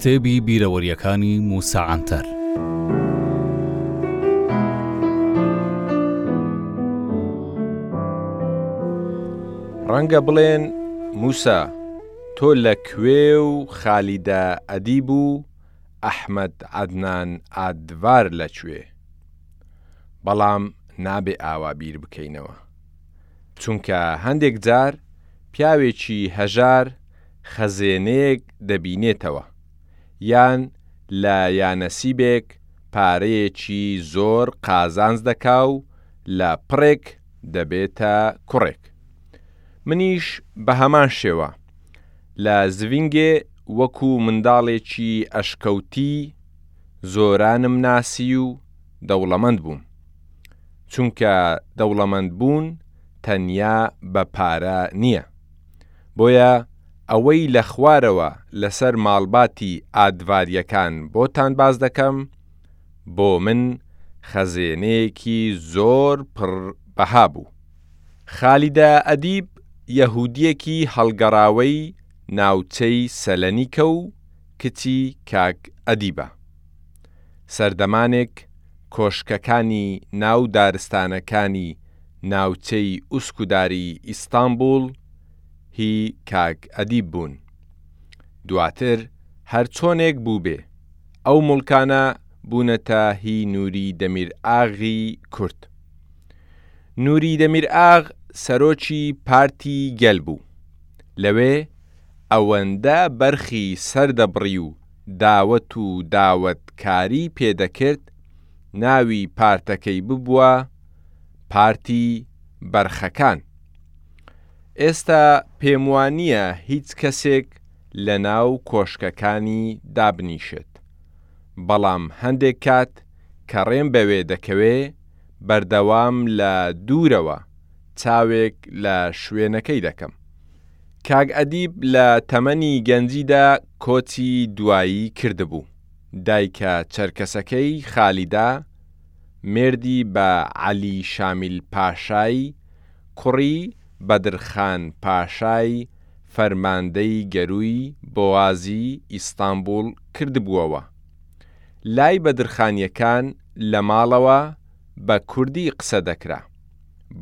کتێبی بیرەوەریەکانی موسا عەنتەر ڕەنگە بڵێن موسا تۆ لە کوێ و خالیدا ئەدیب و ئەحمد عەدنان ئادڤار لە کوێ؟ بەڵام نابێ ئاوا بیر بکەینەوە. چونکە هەندێک جار پیاوێکی هەژار خەزێنەیەک دەبینێتەوە یان لە یانەسیبێک پارەیەکی زۆر قازانج دەکا و لە پڕێک دەبێتە کوڕێک منیش بە هەمان شێوە لە زڤینگێ وەکو منداڵێکی ئەشکەوتی زۆرانم ناسی و دەوڵەمەند بووم چونکە دەوڵەمەندبوون تەنیا بە پارە نییە، بۆیە ئەوەی لە خوارەوە لەسەر ماڵباتی ئادڤارییەکان بۆتان باس دەکەم، بۆ من خەزێنەیەکی زۆر پڕ بەها بوو. خالیدە ئەدیب یەهودییەکی هەڵگەڕاوەی ناوچەی سەلەنیکە و کچی کاک ئەدیبە. سەردەمانێک کۆشکەکانی ناو دارستانەکانی ناوچەی ئوسکوداری ئیستانبوڵ هی کاک ئەدیب بوون. دواتر هەر چۆنێک بووبێ ئەو موڵکانە بوونەتە هی نوری دەمیرئاغی کورد. نوری دەمیرئاغ سەرۆکی پارتی گەل بوو. لەوێ ئەوەندە بەرخی سەردەبڕی و داوەت و داوەت کاری پێ دەکرد ناوی پارتەکەی ببوە پارتی بەرخەکان ئێستا پێموانیە هیچ کەسێک لەناو کۆشکەکانی دابنیشێت بەڵام هەندێک کات کە ڕێم بەوێ دەکەوێ بەردەوام لە دورەوە چاوێک لە شوێنەکەی دەکەم کاک ئەدیب لە تەمەنی گەنجیدا کۆچی دوایی کردبوو، دایکە چەرکەسەکەی خالیدا مێردی بە عەلی شامیل پاشای کوڕی بەدرخان پاشای فەرماندەی گەرووی بۆغازی ئیستانبووڵ کردبووەوە. لای بەدرخانییەکان لە ماڵەوە بە کوردی قسە دەکرا.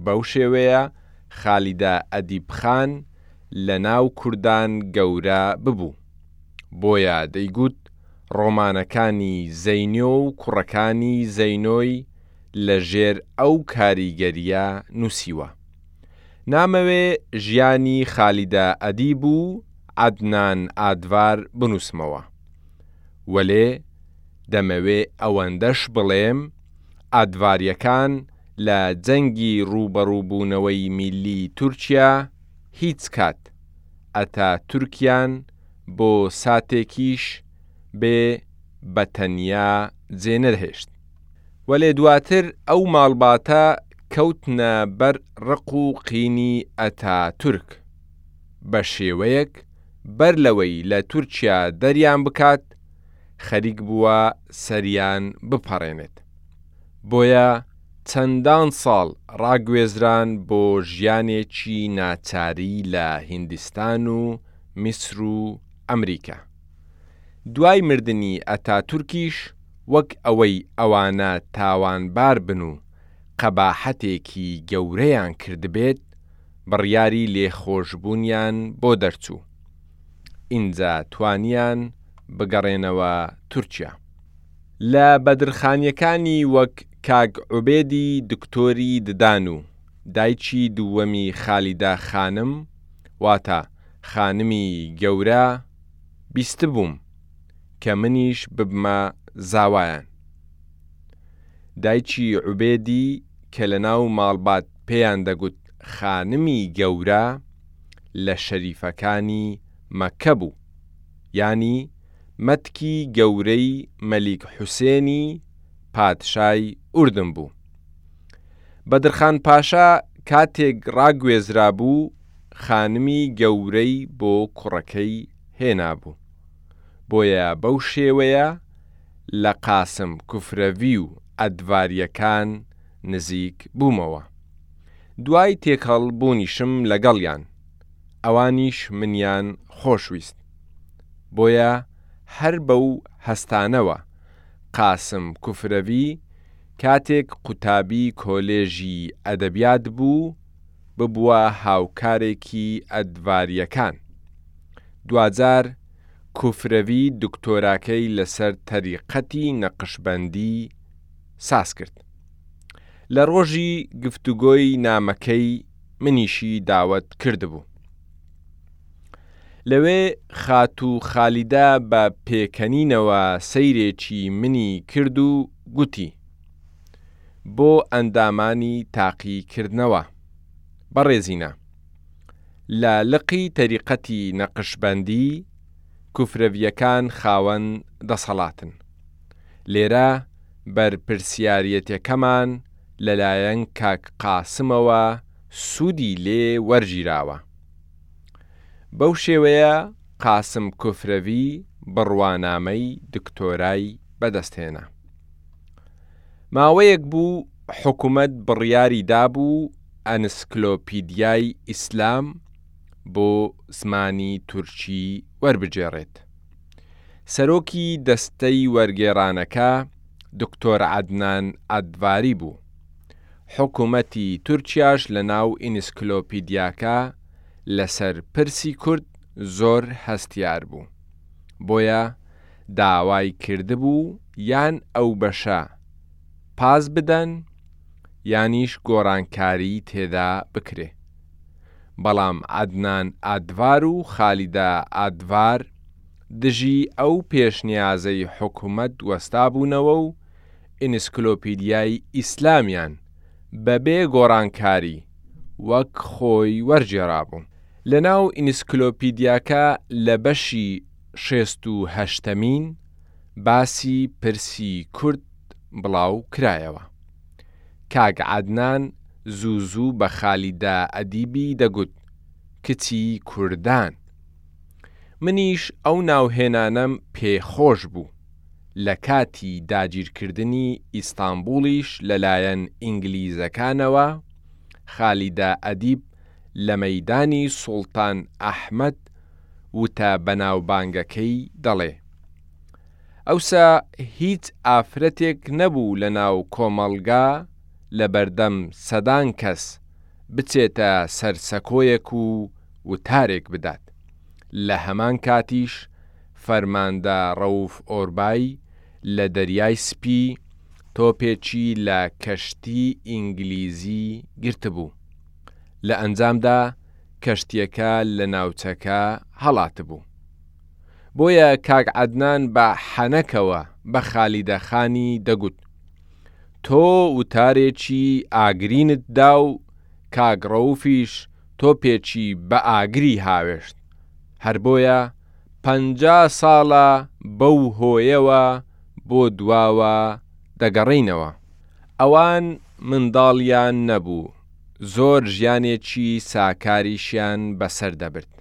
بەو شێوەیە خالیدە ئەدیب خان لە ناو کوردان گەورە ببوو بۆیە دەیگووت ڕۆمانەکانی زەینۆ و کوڕەکانی زەینۆی لە ژێر ئەو کاریگەریە نووسیوە نامەوێ ژیانی خالیدە ئەدیب و عەدنان ئادڤار بنووسمەوە وەلێ دەمەوێ ئەوەندەش بڵێم ئادڤاریەکان لە جەنگی ڕووبەڕووبوونەوەی میللی تورکیا هیچ کات ئەتاتورکیان بۆ ساتێکیش بێ بە تەنیا جێنەهێشت. وەلێ دواتر ئەو ماڵباتە کەوتنە بەر ڕق و قینی ئەتاتورک، بە شێوەیەک بەر لەوەی لە تورکیا دەریان بکات، خەریک بووە سەریان بپەڕێنێت. بۆیە چەندان ساڵ ڕاگوێزران بۆ ژیانێکی ناچاری لە هیندستان و میسر و ئەمریکا. دوای مردنی ئەتاتورکیش وەک ئەوەی ئەوانە تاوانبار بن و قەباحەتێکی گەورەیان کردبێت، بڕیاری لێخۆشبوونیان بۆ دەرچوو. ئینجا توانیان بگەڕێنەوە تورکیا. لە بەدرخانیەکانی وەک کاک عوبێدی دکتۆری ددان و دایکی دووەمی خالیدە خانم واتە خانمی گەورە بیستبووم کە منیش ببمە زاوایان دایکی عوبێدی کە لە ناو ماڵبات پێیان دەگوت خانمی گەورە لە شەریفەکانی مەککە بوو یانی مەتکی گەورەی مەلیک حوسێنی پادشای ئوردن بوو. بەدرخان پاشا کاتێک ڕاگوێزرابوو خانمی گەورەی بۆ کوڕەکەی هێنابوو. بۆیە بەو شێوەیە لە قاسم کوفرەوی و ئەدڤاریەکان نزیک بوومەوە. دوای تێکەڵ بوونیشم لەگەڵیان ئەوانیش منیان خۆشویست. بۆیە هەر بەو هەستانەوە قاسم کوفرەوی کاتێک قوتابی کۆلێژی ئەدەبیات بوو ببووە هاوکارێکی ئەدڤاریەکان دواجار کوفرەوی دکتۆراکەی لەسەر تەریقەتی نەقشبەندی ساز کرد لە ڕۆژی گفتوگۆی نامەکەی منیشی داوەت کردبوو. لەوێ خاتوو خالیدە بە پێکەنینەوە سەیرێکی منی کرد و گوتی، بۆ ئەندامانی تاقی کردنەوە، بەڕێزینە! لە لقی تەریقەتی نەقشبەندی، کوفرەوییەکان خاوەن دەسەڵاتن. لێرە بەرپرسیاریەتەکەمان لەلایەن کاک قاسمەوە سوودی لێ وەرگیراوە. بەو شێوەیە قاسم کوفرەوی بڕوانامەی دکتۆرای بەدەستهێنا. ماوەیەک بوو حکومەت بڕیاری دابوو ئەنسکلۆپیدیای ئیسلام بۆ زمانی تورکی وەربگێڕێت. سەرۆکی دەستەی وەرگێڕانەکە دکتۆر عەدنان ئەدڤاری بوو. حکومەتی تورکیاش لە ناو ئینسکلۆپیدیاکە لەسەر پرسی کورد زۆر هەستیار بوو، بۆیە داوای کردبوو یان ئەو بەشە پاس بدەن یانیش گۆڕانکاری تێدا بکرێ. بەڵام عەدنان ئادڤار و خالیدە ئادڤار دژی ئەو پێشنیازەی حکومەت وەستابوونەوە و ئینسکلۆپیدیای ئیسلامیان بە بێ گۆڕانکاری وەک خۆی وەرگێڕابوو. لە ناو ئینسکلۆپیدیاکە لە بەشی شێست و هەشتەمین باسی پرسی کورد بڵاو کرایەوە. کاک عەدنان زوو زوو بە خالیدە ئەدیبی دەگوت کچی کوردان. منیش ئەو ناوهێنانەم پێ خۆش بوو. لە کاتی داگیرکردنی ئیستانبوڵیش لەلایەن ئینگلیزەکانەوە، خالیدە ئەدیب لە مەیدانی سوڵتان ئەحمەد وتە بەناوبانگەکەی دەڵێ، ئەوسا هیچ ئافرەتێک نەبوو لە ناو کۆمەڵگا لە بەردەم سەدان کەس بچێتە سەر سەکۆیەک و وتارێک بدات، لە هەمان کاتیش فەرماندە ڕەوف ئۆربای لە دەریای سپی تۆپێکی لە کەشتی ئینگلیزی گرتبوو، لە ئەنجامدا کەشتیەکە لە ناوچەکە هەڵاتبوو. بۆیە کاک عەدنان بە حەنەکەوە بە خالیدە خانی دەگوت، تۆ وتارێکی ئاگرینت دا و کاک ڕەوفیش تۆپێکی بە ئاگری هاوێشت، هەر بۆیە پەنجا ساڵە بەو هۆیەوە بۆ دواوە دەگەڕێینەوە. ئەوان منداڵیان نەبوو، زۆر ژیانێکی ساکاریشیان بەسەر دەبرد.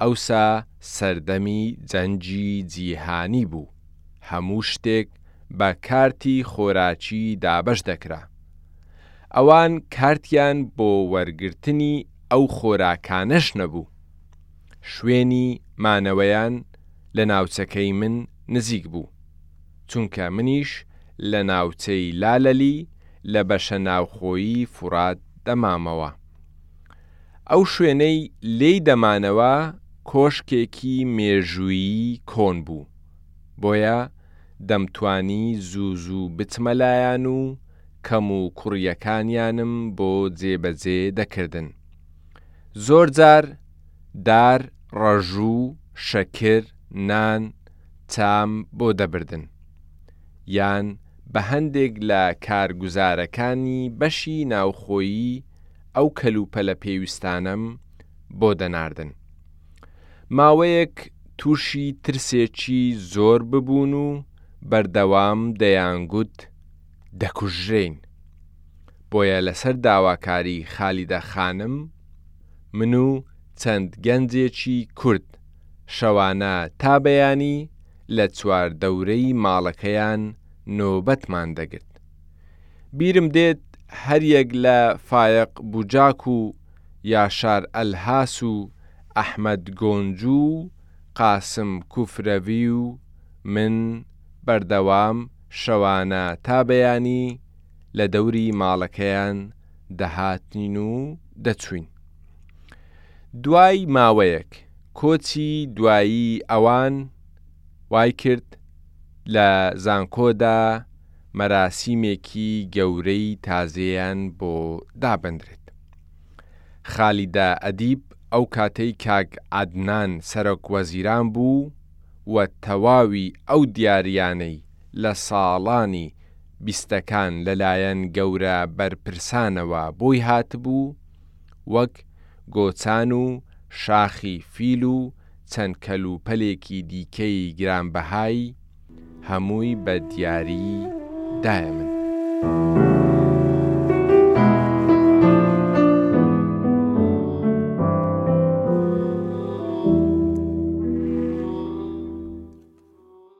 ئەوسا سەردەمی جەنگی جیهانی بوو، هەموو شتێک بە کارتی خۆراکی دابەش دەکرا. ئەوان کارتیان بۆ وەرگرتنی ئەو خۆراکانەش نەبوو. شوێنی مانەوەیان لە ناوچەکەی من نزیک بوو، چونکە منیش لە ناوچەی لالەلی لە بەشە ناوخۆیی فورات دەمامەوە. ئەو شوێنەی لێی دەمانەوە کۆشکێکی مێژوویی کۆن بوو، بۆیە دەمتوانی زوو زوو بچمە لایان و کەموکوڕییەکانیانم بۆ جێبەجێ دەکردن. زۆرجار. دار، ڕەژوو، شەکر، نان، تام بۆ دەبردن، یان بە هەندێک لە کارگوزارەکانی بەشی ناوخۆیی ئەو کەلوپەلە پێویستانەم بۆ دەناردن. ماوەیەک تووشی ترسێکی زۆر ببوون و بەردەوام دەیانگوت دەکوژرێین. بۆیە لەسەر داواکاری خالیدە خانم من و چەند گەنجێکی کورد شەوانە تا بەیانی لە چواردەورەی ماڵەکەیان نۆبەتمان دەگرت بیرم دێت هەریەک لە فایەق بوجاک و یاشار ئەلهاس و ئەحمەد گۆنجو و قاسم کوفرەوی و من بەردەوام شەوانە تا بەیانی لە دەوری ماڵەکەیان دەهاتین و دەچووین. دوای ماوەیەک کۆچی دوایی ئەوان وایکرد لە زانکۆدا مەراسیمێکی گەورەی تازێیان بۆ دابندرێت. خالیدە ئەدیب ئەو کاتەی کاک عەدنان سەرۆک وەزیران بوو و تەواوی ئەو دیاریانەی لە ساڵانی بیستەکان لەلایەن گەورە بەرپرسانەوە بۆی هاتبوو وەک گۆچان و شاخی فیل و چەند کەلوپەلێکی دیکەی گرانبەهای هەمووی بە دیاری دایە من.